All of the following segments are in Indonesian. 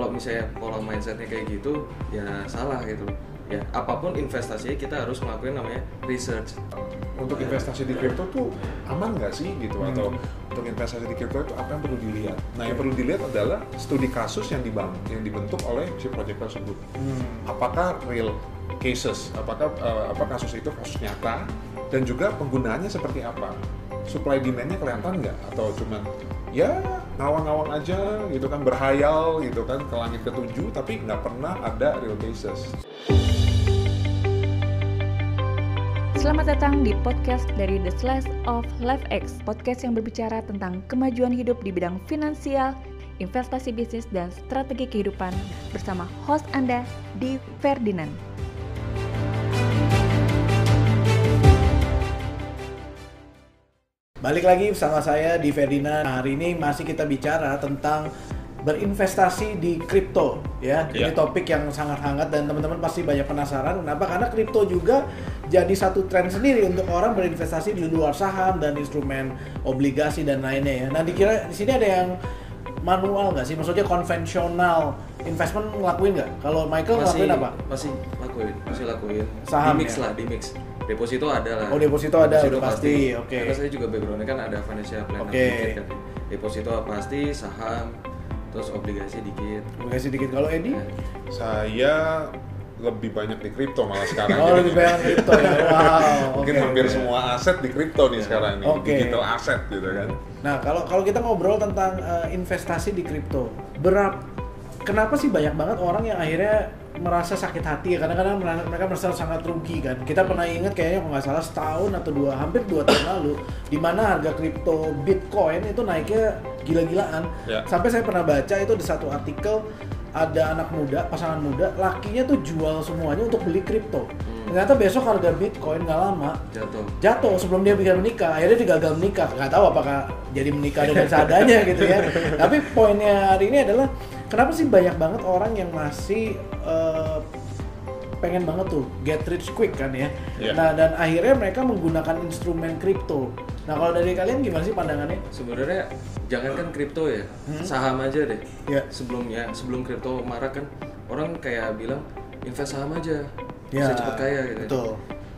kalau misalnya pola mindsetnya kayak gitu ya salah gitu ya apa pun investasinya kita harus ngelakuin namanya research untuk investasi di kripto tuh aman nggak sih gitu Hmm. atau untuk investasi di kripto itu apa yang perlu dilihat? Nah yang perlu dilihat adalah studi kasus yang dibangun yang dibentuk oleh si proyek tersebut. Hmm. Apakah real cases? Apakah eh, apa kasus itu kasus nyata dan juga penggunaannya seperti apa? Supply demandnya kelihatan nggak atau cuman ya ngawang-ngawang aja gitu kan berhayal gitu kan ke langit ketujuh tapi nggak pernah ada real cases. Selamat datang di podcast dari The Slice of Life X, podcast yang berbicara tentang kemajuan hidup di bidang finansial, investasi bisnis, dan strategi kehidupan bersama host Anda, Di Ferdinand. Balik lagi bersama saya di Ferdinand. Nah, hari ini masih kita bicara tentang berinvestasi di kripto ya. Ini Iya. topik yang sangat hangat dan teman-teman pasti banyak penasaran kenapa? Karena kripto juga jadi satu tren sendiri untuk orang berinvestasi di luar saham dan instrumen obligasi dan lainnya ya. Nah, dikira di sini ada yang manual nggak sih? Maksudnya konvensional investment ngelakuin nggak? Kalau Michael masih ngelakuin apa? masih lakuin masih lakuin Saham di mix ya? lah di mix deposito ada lah Oh, deposito ada, udah pasti. Oke. karena saya juga backgroundnya kan ada financial planner Oke. dikit kan deposito pasti saham terus obligasi dikit Obligasi dikit. Kalau Edi? Ya. Saya lebih banyak di kripto malah sekarang. Oh, lebih banyak kripto ya. Wow. Mungkin oke, hampir semua aset di kripto nih sekarang nih, Oke. digital aset gitu kan. Nah, kalau kalau kita ngobrol tentang eh, investasi di kripto, berapa kenapa sih banyak banget orang yang akhirnya merasa sakit hati ya? Kadang-kadang mereka merasa sangat rugi kan. Kita pernah ingat kayaknya kalau nggak salah setahun atau dua hampir dua tahun lalu, di mana harga kripto Bitcoin itu naiknya gila-gilaan. Ya. Sampai saya pernah baca itu di satu artikel ada anak muda, pasangan muda, lakinya tuh jual semuanya untuk beli kripto. Ternyata besok harga Bitcoin nggak lama jatuh jatuh sebelum dia bisa menikah akhirnya dia gagal menikah nggak tahu apakah jadi menikah dengan seadanya gitu ya tapi poinnya hari ini adalah kenapa sih banyak banget orang yang masih eh, pengen banget tuh get rich quick kan ya? Iya. nah dan akhirnya mereka menggunakan instrumen kripto. Nah kalau dari kalian gimana sih pandangannya? Sebenarnya jangankan kripto ya? Saham aja deh. Ya. sebelumnya sebelum kripto marak kan orang kayak bilang invest saham aja Ya, bisa cepet kaya gitu betul.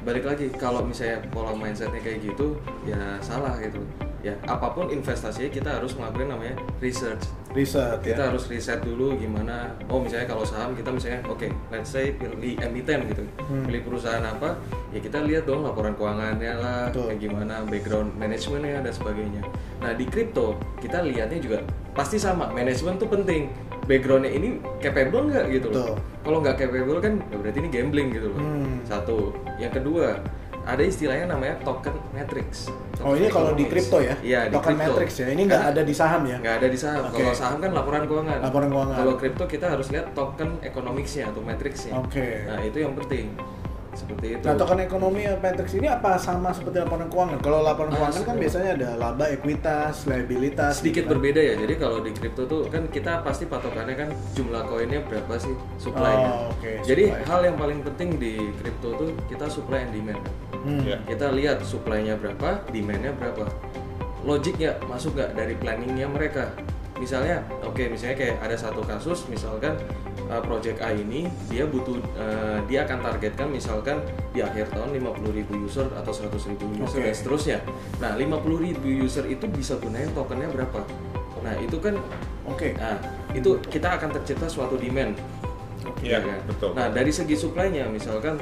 balik lagi kalau misalnya pola mindsetnya kayak gitu ya salah gitu ya apa pun investasinya kita harus ngelakuin namanya research riset ya kita harus riset dulu gimana oh misalnya kalau saham kita misalnya oke let's say pilih emiten gitu Hmm. pilih perusahaan apa ya kita lihat dong laporan keuangannya lah Betul. kayak gimana background manajemennya dan sebagainya nah di kripto kita lihatnya juga pasti sama manajemen tuh penting backgroundnya ini capable nggak gitu Betul. loh kalau nggak capable kan ya berarti ini gambling gitu loh Hmm. satu yang kedua ada istilahnya namanya token matrix oh ini kalau di kripto ya iya di token kripto. matrix ya ini nggak ada di saham ya nggak ada di saham. Oke. Kalau saham kan laporan keuangan. Laporan keuangan. Kalau kripto kita harus lihat token economicsnya atau matrixnya. Oke. Nah itu yang penting. Seperti itu. Nah, token ekonomi matrix ini apa sama seperti laporan keuangan? Kalau laporan Ah, keuangan kan biasanya ada laba, ekuitas, liabilitas. sedikit gitu kan. berbeda ya. Jadi kalau di kripto tuh kan kita pasti patokannya kan jumlah koinnya berapa sih supply-nya. Oh, oke, Jadi supply. hal yang paling penting di kripto tuh kita supply and demand. Hmm. Ya. Kita lihat supply-nya berapa, demand-nya berapa. Logiknya masuk nggak dari planningnya mereka. Misalnya, oke, misalnya kayak ada satu kasus, misalkan uh, project A ini dia butuh, uh, dia akan targetkan misalkan di akhir tahun 50.000 user atau 100.000 user Oke. dan seterusnya. Nah, 50.000 user itu bisa gunain tokennya berapa? Nah, itu kan, Oke. nah itu kita akan tercipta suatu demand. Iya, Ya kan? betul. Nah, dari segi supply-nya misalkan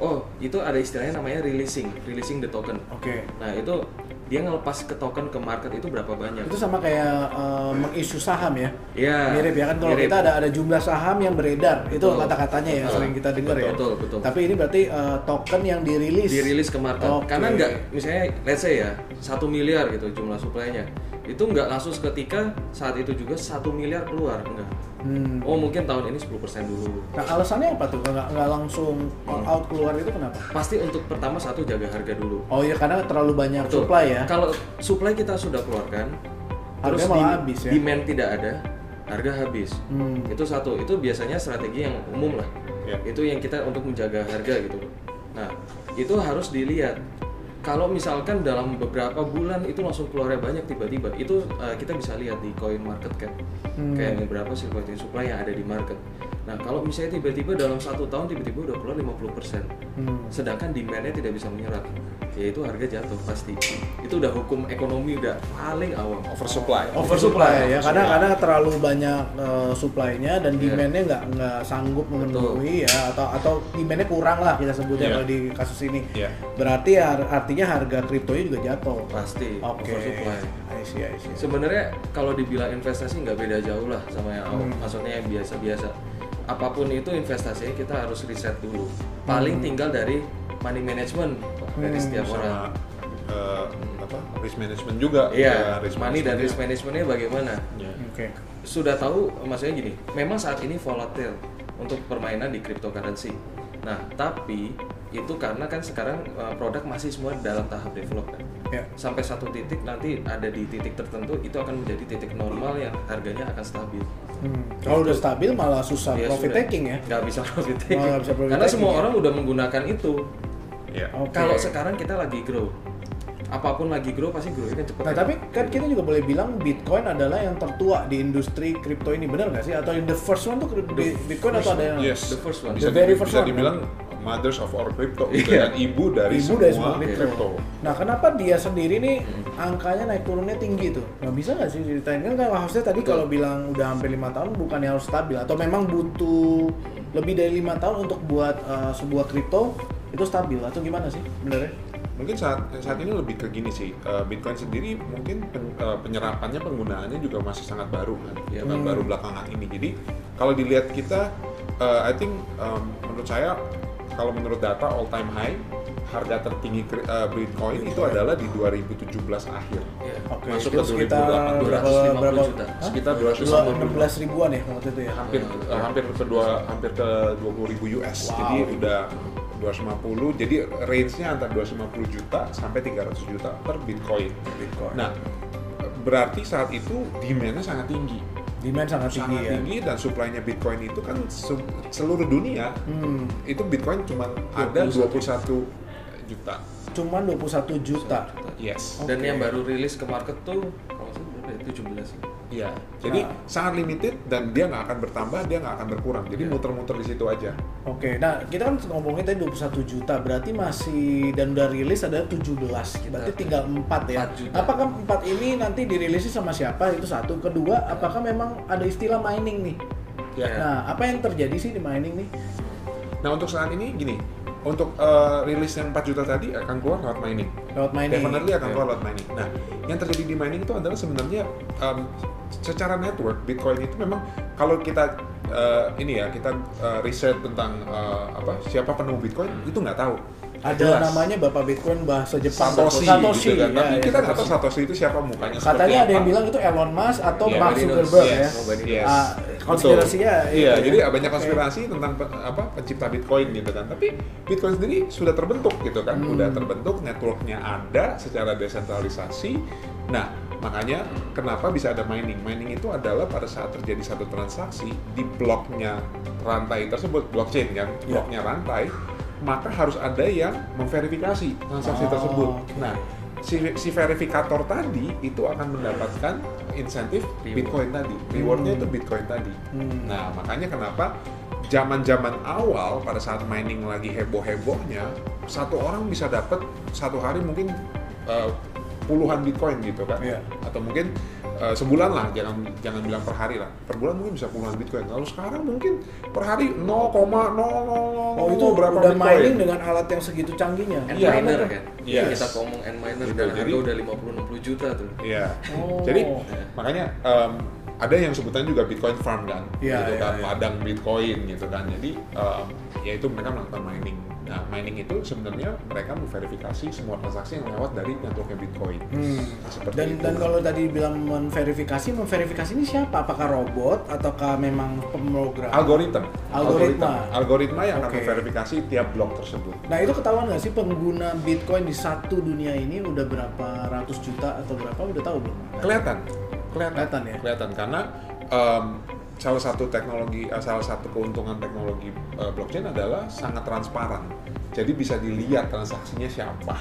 oh, itu ada istilahnya namanya releasing, releasing the token. Oke. Nah, itu dia ngelepas ke token ke market itu berapa banyak? Itu sama kayak eh, mengisu saham ya. Iya. Mirip ya kan kalau mirip. kita ada ada jumlah saham yang beredar. Itu kata-katanya ya sering kita dengar ya. Betul, betul. Tapi ini berarti eh, token yang dirilis. dirilis ke market. Oke. Karena nggak, misalnya let's say ya, satu miliar gitu jumlah supply-nya. Itu nggak langsung seketika saat itu juga satu miliar keluar, enggak. Hmm. Oh mungkin tahun ini 10% dulu. Nah, alasannya apa tuh? Nggak, nggak langsung all out keluar itu kenapa? Pasti untuk pertama satu jaga harga dulu. Oh iya karena terlalu banyak Betul. supply ya. Kalau supply kita sudah keluarkan, Harga terus malah di- habis ya? demand tidak ada, harga habis. Hmm. Itu satu. Itu biasanya strategi yang umum lah. Ya. Itu yang kita untuk menjaga harga gitu. Nah, itu harus dilihat kalau misalkan dalam beberapa bulan itu langsung keluarnya banyak tiba-tiba. Itu uh, kita bisa lihat di coin market cap. Hmm. kayak berapa circulating supply yang ada di market. Nah kalau misalnya tiba-tiba dalam satu tahun tiba-tiba udah keluar 50% Hmm. sedangkan demandnya tidak bisa menyerap yaitu harga jatuh pasti. Itu udah hukum ekonomi udah paling awam. Oversupply. Oversupply. Ya. Karena karena terlalu banyak uh, supply-nya dan Iya. demand-nya nggak nggak sanggup memenuhi ya. Atau atau demand-nya kurang lah kita sebutnya Iya. kalau di kasus ini. Iya. berarti ar- artinya harga kriptonya juga jatuh. Pasti. Oke. Oversupply. I see, I see. sebenarnya kalau dibilang investasi nggak beda jauh lah sama yang awam. Hmm. maksudnya yang biasa-biasa. Apa pun itu investasinya kita harus riset dulu. Paling Hmm. tinggal dari money management dari setiap orang. sama eh, apa risk management juga iya Ya, risk money dan risk managementnya. bagaimana? Ya. oke. Sudah tahu maksudnya gini memang saat ini volatile untuk permainan di cryptocurrency. Nah tapi itu karena kan sekarang uh, produk masih semua dalam tahap development. Ya. Sampai satu titik nanti ada di titik tertentu itu akan menjadi titik normal yang harganya akan stabil. Hmm. kalau udah stabil malah susah Ya profit sudah. taking ya. Nggak bisa profit taking Oh, bisa profit karena taking semua ya. orang udah menggunakan itu Ya. Oke. kalau sekarang kita lagi grow apa pun lagi grow pasti grow kan cepet Nah tapi kan kita juga boleh bilang Bitcoin adalah yang tertua di industri kripto ini benar nggak sih? Atau in the first one tuh The Bitcoin atau ada yang Yes. The first one. Bisa, The very first bisa one, dibilang mothers of our crypto gitu Iya. dan ibu dari Ibu semua, dari semua kripto. crypto. Nah kenapa dia sendiri nih angkanya naik turunnya tinggi tuh? Nggak bisa nggak sih ceritain kan kan harusnya tadi kalau bilang udah hampir lima tahun bukannya harus stabil atau memang butuh lebih dari lima tahun untuk buat uh, sebuah kripto itu stabil atau gimana sih sebenarnya? Mungkin saat saat ini lebih ke gini sih, eh, Bitcoin sendiri mungkin pen- eh, penyerapannya penggunaannya juga masih sangat baru kan, Iya. bukan Hmm. baru belakangan ini. Jadi kalau dilihat kita, eh, I think um, menurut saya kalau menurut data all time high harga tertinggi eh, Bitcoin itu adalah di 2017 akhir. Iya. Oke, Masuk itu ke sekitar 2008, berapa 250 berapa juta. Hah? Sekitar Dua- 250 16 ribuan ya waktu itu ya. hampir Iya. eh, hampir ke dua hampir ke 20 ribu US Wow. jadi udah 250 jadi range-nya antara 250 juta sampai 300 juta per Bitcoin. Bitcoin. Nah berarti saat itu demand-nya sangat tinggi Demand sangat tinggi sangat ya. tinggi dan supply-nya Bitcoin itu kan se- seluruh dunia Hmm, itu Bitcoin cuma ada 21 juta cuman 21 juta. yes Dan Oke. yang baru rilis ke market tuh kalau salah berapa ya? 17 ya? Iya, jadi Nah. sangat limited dan dia nggak akan bertambah, dia nggak akan berkurang. Jadi Iya. muter-muter di situ aja. Oke, nah kita kan ngomongin tadi 21 juta, berarti masih dan udah rilis ada 17, berarti tinggal 4 ya. 4 juta. Apakah 4 ini nanti dirilisnya sama siapa? Itu satu. Kedua, apakah memang ada istilah mining nih? Ya. Iya. Nah, apa yang terjadi sih di mining nih? Nah untuk saat ini gini, untuk eh, rilis yang 4 juta tadi akan keluar lewat mining. Lewat mining. Definitely akan Iya. keluar lewat mining. Nah, yang terjadi di mining itu adalah sebenarnya em, secara network Bitcoin itu memang kalau kita eh, ini ya kita eh, riset tentang eh, apa siapa penemuh Bitcoin itu nggak tahu. Ada Jelas. namanya Bapak Bitcoin bahasa Jepang. Satoshi, Satoshi gitu kan. ya, Tapi ya, kita nggak tahu Satoshi. Itu siapa mukanya Katanya ada yang apa. bilang itu Elon Musk atau Iya, Mark knows. Zuckerberg Yes. ya. Yes. Ah, konspirasinya Betul. itu Iya, ya. jadi banyak konspirasi tentang pe- apa pencipta Bitcoin gitu kan. Tapi Bitcoin sendiri sudah terbentuk gitu kan. Hmm. Udah terbentuk, networknya ada secara desentralisasi. Nah, makanya kenapa bisa ada mining? Mining itu adalah pada saat terjadi satu transaksi di bloknya rantai tersebut, blockchain kan, Iya. bloknya rantai, maka harus ada yang memverifikasi transaksi Oh, tersebut. oke. Nah, si, si verifikator tadi itu akan mendapatkan insentif Reward. Bitcoin tadi. Rewardnya Hmm. itu Bitcoin tadi. Hmm. Nah, makanya kenapa zaman-zaman awal pada saat mining lagi heboh-hebohnya, satu orang bisa dapat satu hari mungkin uh, puluhan Bitcoin gitu kan. Iya. Atau mungkin uh, sebulan lah, jangan jangan bilang per hari lah. Per bulan mungkin bisa puluhan Bitcoin. Lalu sekarang mungkin per hari 0,000 Oh itu berapa udah Bitcoin. mining dengan alat yang segitu canggihnya. End Iya. miner kan Yes. kita ngomong end miner Gitu, dan jadi- harga udah 50-60 juta tuh Iya. Oh. Jadi makanya em, ada yang sebutannya juga Bitcoin farm kan, Iya, gitu iya, kan, iya. ladang Bitcoin gitu kan. Jadi em, ya itu mereka melakukan mining. Nah mining itu sebenarnya mereka memverifikasi semua transaksi yang lewat dari networknya Bitcoin. Hmm. Seperti Dan itu. dan kalau tadi bilang memverifikasi, memverifikasi ini siapa? Apakah robot ataukah memang pemrogram? algoritma, Algoritma. algoritma yang akan Oke. memverifikasi tiap blok tersebut. Nah itu ketahuan nggak sih pengguna Bitcoin di satu dunia ini udah berapa ratus juta atau berapa? Udah tahu belum? Kelihatan, kelihatan, Kelihatan ya? kelihatan karena em, salah satu teknologi, eh, salah satu keuntungan teknologi eh, blockchain adalah sangat transparan. Jadi bisa dilihat transaksinya siapa.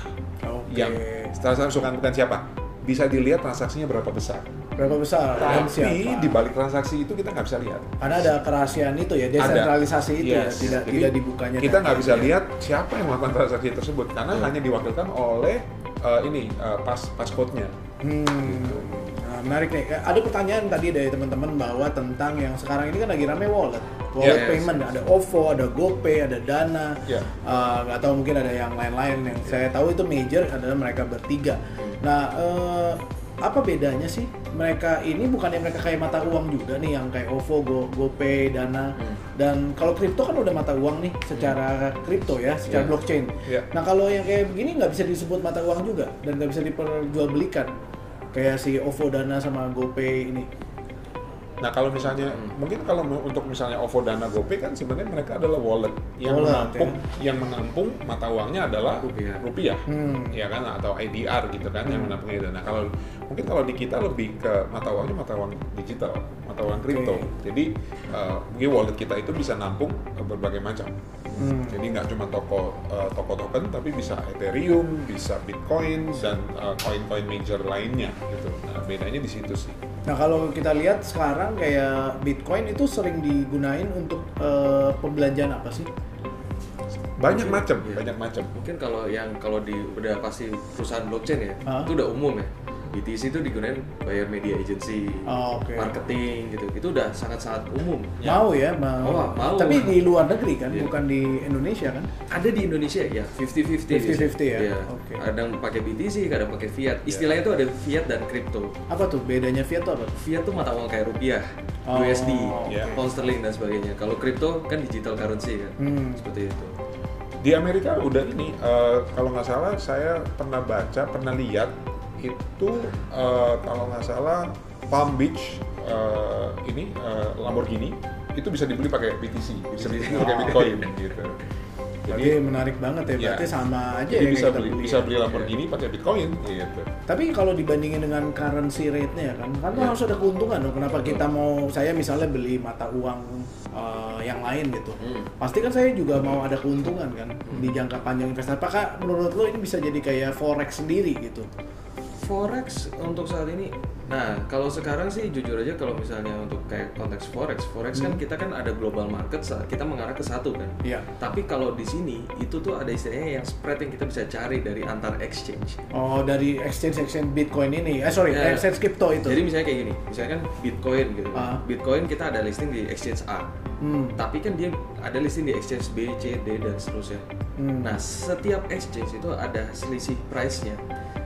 Oke. Yang transaksi bukan bukan siapa, bisa dilihat transaksinya berapa besar. Berapa besar? Tapi di balik transaksi itu kita nggak bisa lihat. Karena ada kerahasiaan itu ya, desentralisasi itu ya, Yes. tidak Jadi, tidak dibukanya. Kita nggak bisa lihat siapa yang melakukan transaksi tersebut karena hanya diwakilkan oleh eh, ini eh, pas passcode-nya. Hmm. Nah, menarik nih. Ada pertanyaan tadi dari teman-teman bahwa tentang yang sekarang ini kan lagi rame wallet. Wallet Yes. payment ada OVO, ada GoPay, ada Dana. Eh, nggak tahu mungkin ada yang lain-lain yang saya tahu itu major adalah mereka bertiga. Nah, eh, apa bedanya sih mereka ini bukannya mereka kayak mata uang juga nih yang kayak OVO, Go, GoPay, Dana dan kalau kripto kan udah mata uang nih secara kripto ya, secara Iya. blockchain. Iya. Nah kalau yang kayak begini nggak bisa disebut mata uang juga dan nggak bisa diperjualbelikan kayak si OVO Dana sama GoPay ini. Nah kalau misalnya mungkin kalau untuk misalnya OVO Dana GoPay kan sebenarnya mereka adalah wallet yang Wallet, menampung yang menampung mata uangnya adalah Rupiah. rupiah, Hmm. ya kan atau IDR gitu kan yang menampung itu. Nah kalau mungkin kalau di kita lebih ke mata uangnya mata uang digital, mata uang kripto. Oke. Jadi eh, mungkin wallet kita itu bisa nampung eh, berbagai macam. Hmm. Jadi nggak cuma toko eh, toko token tapi bisa Ethereum, bisa Bitcoin dan eh, koin-koin major lainnya gitu. Nah bedanya di situ sih. Nah kalau kita lihat sekarang kayak Bitcoin itu sering digunain untuk eh, pembelanjaan apa sih? Banyak macam, Iya. banyak macam. Mungkin kalau yang kalau di udah pasti perusahaan blockchain ya, Hah? itu udah umum ya. BTC itu digunain bayar media agency, Oh, oke. marketing gitu. Itu udah sangat-sangat umum. Mau ya, mau. Oh, mau. Tapi di luar negeri kan, Iya. bukan di Indonesia kan? Ada di Indonesia ya 50-50. 50-50 ya? Iya. Oke. Kadang pakai BTC, kadang pakai fiat. Istilahnya itu ada fiat dan kripto. Apa tuh bedanya fiat tuh apa? Fiat tuh mata uang kayak rupiah, Oh, USD, Iya. pound sterling dan sebagainya. Kalau kripto kan digital currency kan. Hmm. Seperti itu. Di Amerika udah ini, eh, kalau nggak salah saya pernah baca, pernah lihat itu eh, kalau nggak salah Palm Beach eh, ini eh, Lamborghini itu bisa dibeli pakai BTC, bisa dibeli pakai Bitcoin gitu. Jadi Jadi, menarik banget ya, berarti Iya. sama aja jadi ya bisa beli, beli bisa ya. beli Lamborghini pakai Bitcoin gitu. Tapi kalau dibandingin dengan currency rate-nya ya kan, kan Iya. harus ada keuntungan dong. Kenapa kita mau saya misalnya beli mata uang eh, yang lain gitu. Hmm. Pasti kan saya juga mau ada keuntungan kan di jangka panjang investasi. Apakah menurut lo ini bisa jadi kayak forex sendiri gitu? Forex untuk saat ini, nah kalau sekarang sih jujur aja kalau misalnya untuk kayak konteks forex, forex kan kita kan ada global market, saat kita mengarah ke satu kan. Iya. Tapi kalau di sini itu tuh ada istilahnya yang spread yang kita bisa cari dari antar exchange. Oh dari exchange exchange Bitcoin ini, eh sorry Ya. exchange crypto itu. Jadi misalnya kayak gini, misalnya kan Bitcoin gitu. Ah. Bitcoin kita ada listing di exchange A. Hmm. Tapi kan dia ada listing di exchange B, C, D dan seterusnya. Hmm. Nah, setiap exchange itu ada selisih price-nya.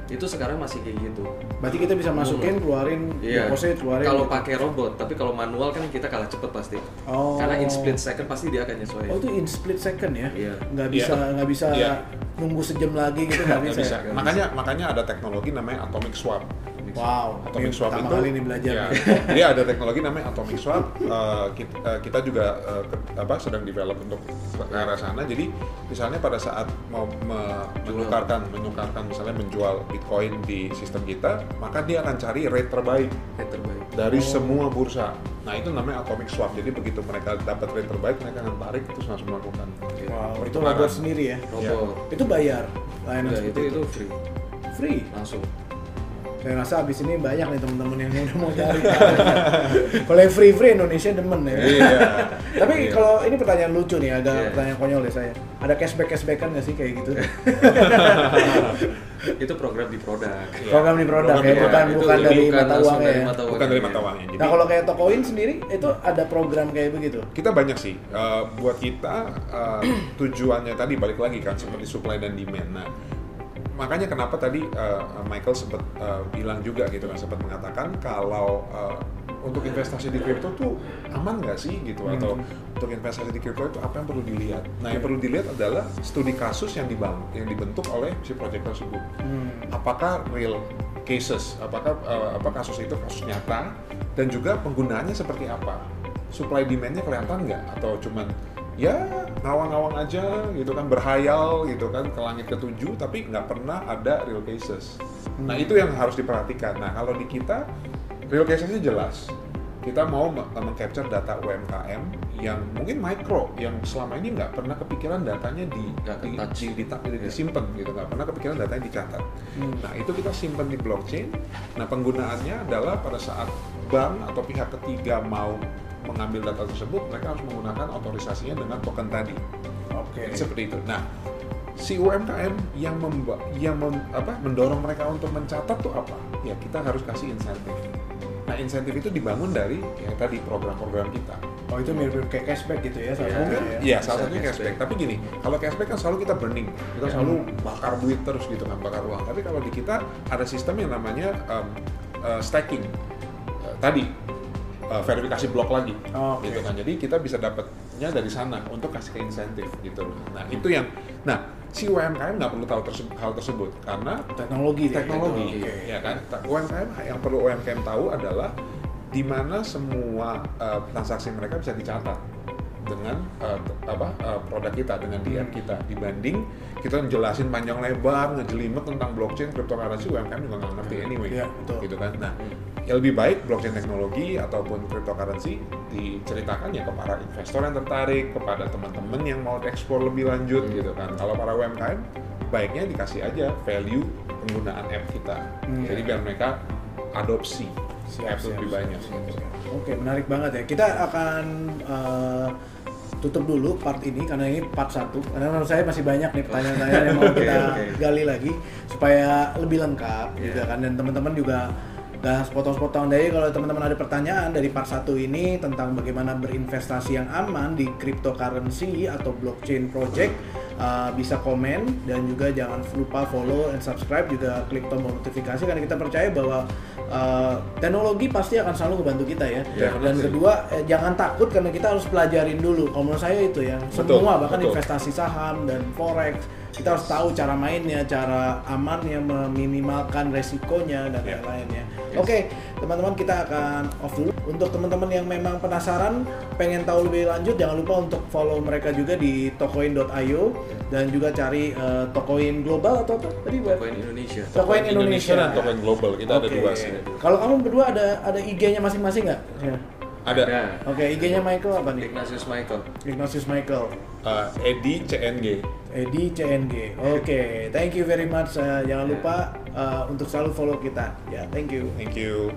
Itu sekarang masih kayak gitu. Berarti kita bisa masukin, keluarin, Iya. deposit, keluarin. Kalau gitu. pakai robot, tapi kalau manual kan kita kalah cepet pasti. Oh. Karena in split second pasti dia akan nyesuaiin. Oh itu in split second ya? Iya. Nggak Iya. bisa nggak bisa Iya. nunggu sejam lagi gitu nggak bisa. bisa. ya? nggak Makanya makanya ada teknologi namanya atomic swap. Wow. Atomic ini swap pertama itu kali ini belajar. ya, ada teknologi namanya atomic swap. eh, kita, eh, kita juga eh, ke- apa sedang develop untuk ke arah sana. Jadi misalnya pada saat mau me- menukarkan menukarkan misalnya menjual Bitcoin di sistem kita, maka dia akan cari rate terbaik Yang terbaik. dari Oh. semua bursa. Nah itu namanya atomic swap. Jadi begitu mereka dapat rate terbaik, mereka akan tarik terus langsung melakukan. Wow. Itu robot sendiri ya? Robot. Itu bayar layanan seperti itu itu. itu free Free. langsung. Saya rasa abis ini banyak nih teman-teman yang udah mau cari. Kalau yang free free Indonesia demen ya. Iya. Tapi Iya. kalau ini pertanyaan lucu nih, agak Iya. pertanyaan konyol ya saya. Ada cashback cashbackan nggak sih kayak gitu? itu program di produk. Iya. Program di produk Program ya, di bukan bukan dari bukan mata uangnya dari ya. mata Bukan dari mata uangnya. Jadi Nah kalau kayak Tokoin sendiri itu ada program kayak begitu? kita banyak sih Eh, buat kita eh, tujuannya tadi balik lagi kan seperti supply dan demand nah makanya kenapa tadi eh, Michael sempat eh, bilang juga gitu kan sempat mengatakan kalau eh, untuk investasi di kripto tuh aman nggak sih gitu? Atau untuk investasi di kripto itu apa yang perlu dilihat? Nah yang perlu dilihat adalah studi kasus yang dibang yang dibentuk oleh si proyek tersebut. Hmm. apakah real cases, apakah eh, apa kasus itu kasus nyata? Dan juga penggunaannya seperti apa, supply demandnya kelihatan nggak? Atau cuman ya ngawang-ngawang aja gitu kan berhayal gitu kan ke langit ketujuh tapi nggak pernah ada real cases. Nah itu yang harus diperhatikan. Nah kalau di kita real casesnya jelas kita mau me- meng-capture data UMKM yang mungkin mikro yang selama ini nggak pernah kepikiran datanya di di, di, di, di- Iya. disimpan gitu nggak pernah kepikiran datanya dicatat Hmm. nah itu kita simpan di blockchain nah penggunaannya adalah pada saat bank atau pihak ketiga mau mengambil data tersebut mereka harus menggunakan otorisasinya dengan token tadi Oke. jadi seperti itu. Nah, si UMKM yang memba- yang mem- apa, mendorong mereka untuk mencatat tuh apa? Ya kita harus kasih insentif. Nah, insentif itu dibangun dari yang tadi program-program kita. Oh itu mirip-mirip kayak cashback gitu ya salah Iya. Mungkin, ya. iya Bisa salah satunya cashback. cashback. Tapi gini, kalau cashback kan selalu kita burning, kita Ya. selalu bakar duit terus gitu kan, bakar uang. Tapi kalau di kita ada sistem yang namanya um, uh, stacking. Uh, tadi uh, verifikasi blok lagi, Oh, oke. gitu kan. Jadi kita bisa dapatnya dari sana untuk kasih ke insentif gitu. Nah itu yang, nah si UMKM nggak perlu tahu terse- hal tersebut karena Teknologi teknologi, Oke. ya kan. Ta- UMKM yang perlu UMKM tahu adalah di mana semua uh, transaksi mereka bisa dicatat dengan uh, apa uh, produk kita dengan DM Hmm. kita dibanding kita jelasin panjang lebar ngejelimet tentang blockchain cryptocurrency UMKM juga nggak ngerti anyway Iya, betul. gitu kan nah ya lebih baik blockchain teknologi ataupun cryptocurrency diceritakan ya ke para investor yang tertarik kepada teman-teman yang mau ekspor lebih lanjut Hmm. gitu kan kalau para UMKM baiknya dikasih aja value penggunaan app kita Hmm. jadi biar mereka adopsi Siap, app siap, lebih siap, banyak siap, gitu. siap. Oke, menarik banget ya. Kita akan eh, tutup dulu part ini karena ini part satu. Karena menurut saya masih banyak nih pertanyaan-pertanyaan yang mau kita oke. gali lagi supaya lebih lengkap Iya. juga kan dan teman-teman juga gak sepotong-sepotong dari kalau teman-teman ada pertanyaan dari part satu ini tentang bagaimana berinvestasi yang aman di cryptocurrency atau blockchain project uh, bisa komen dan juga jangan lupa follow and subscribe juga klik tombol notifikasi karena kita percaya bahwa uh, teknologi pasti akan selalu membantu kita ya. Ya, dan pasti. kedua eh, jangan takut karena kita harus pelajarin dulu. Kalau menurut saya itu ya Betul, semua bahkan betul. investasi saham dan forex kita harus tahu cara mainnya, cara amannya meminimalkan resikonya dan Ya. lain-lainnya. Yes. Oke, teman-teman kita akan off dulu. Untuk teman-teman yang memang penasaran, pengen tahu lebih lanjut, jangan lupa untuk follow mereka juga di tokoin.io dan juga cari eh, tokoin global atau apa tadi web Tokoin Indonesia. Tokoin Indonesia. dan token global kita ada Oke. dua sih Kalau kamu berdua ada ada IG-nya masing-masing nggak? Ya. ada Ada. Oke, IG-nya Michael apa nih? Ignatius Michael. Ignatius Michael. uh, Edi CNG Edi CNG. Oke, thank you very much. Eh, jangan lupa eh, untuk selalu follow kita. Ya, thank you. thank you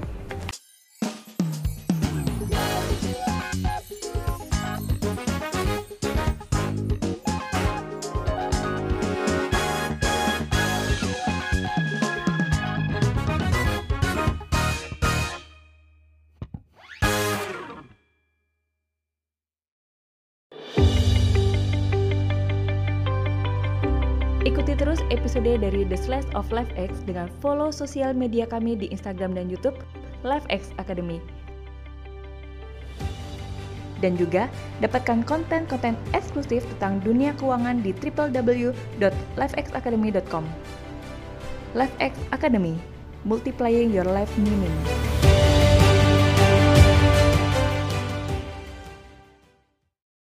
Ikuti terus episode dari The Slash of LifeX dengan follow sosial media kami di Instagram dan YouTube LifeX Academy. Dan juga dapatkan konten-konten eksklusif tentang dunia keuangan di www.lifexacademy.com. LifeX Academy, multiplying your life meaning.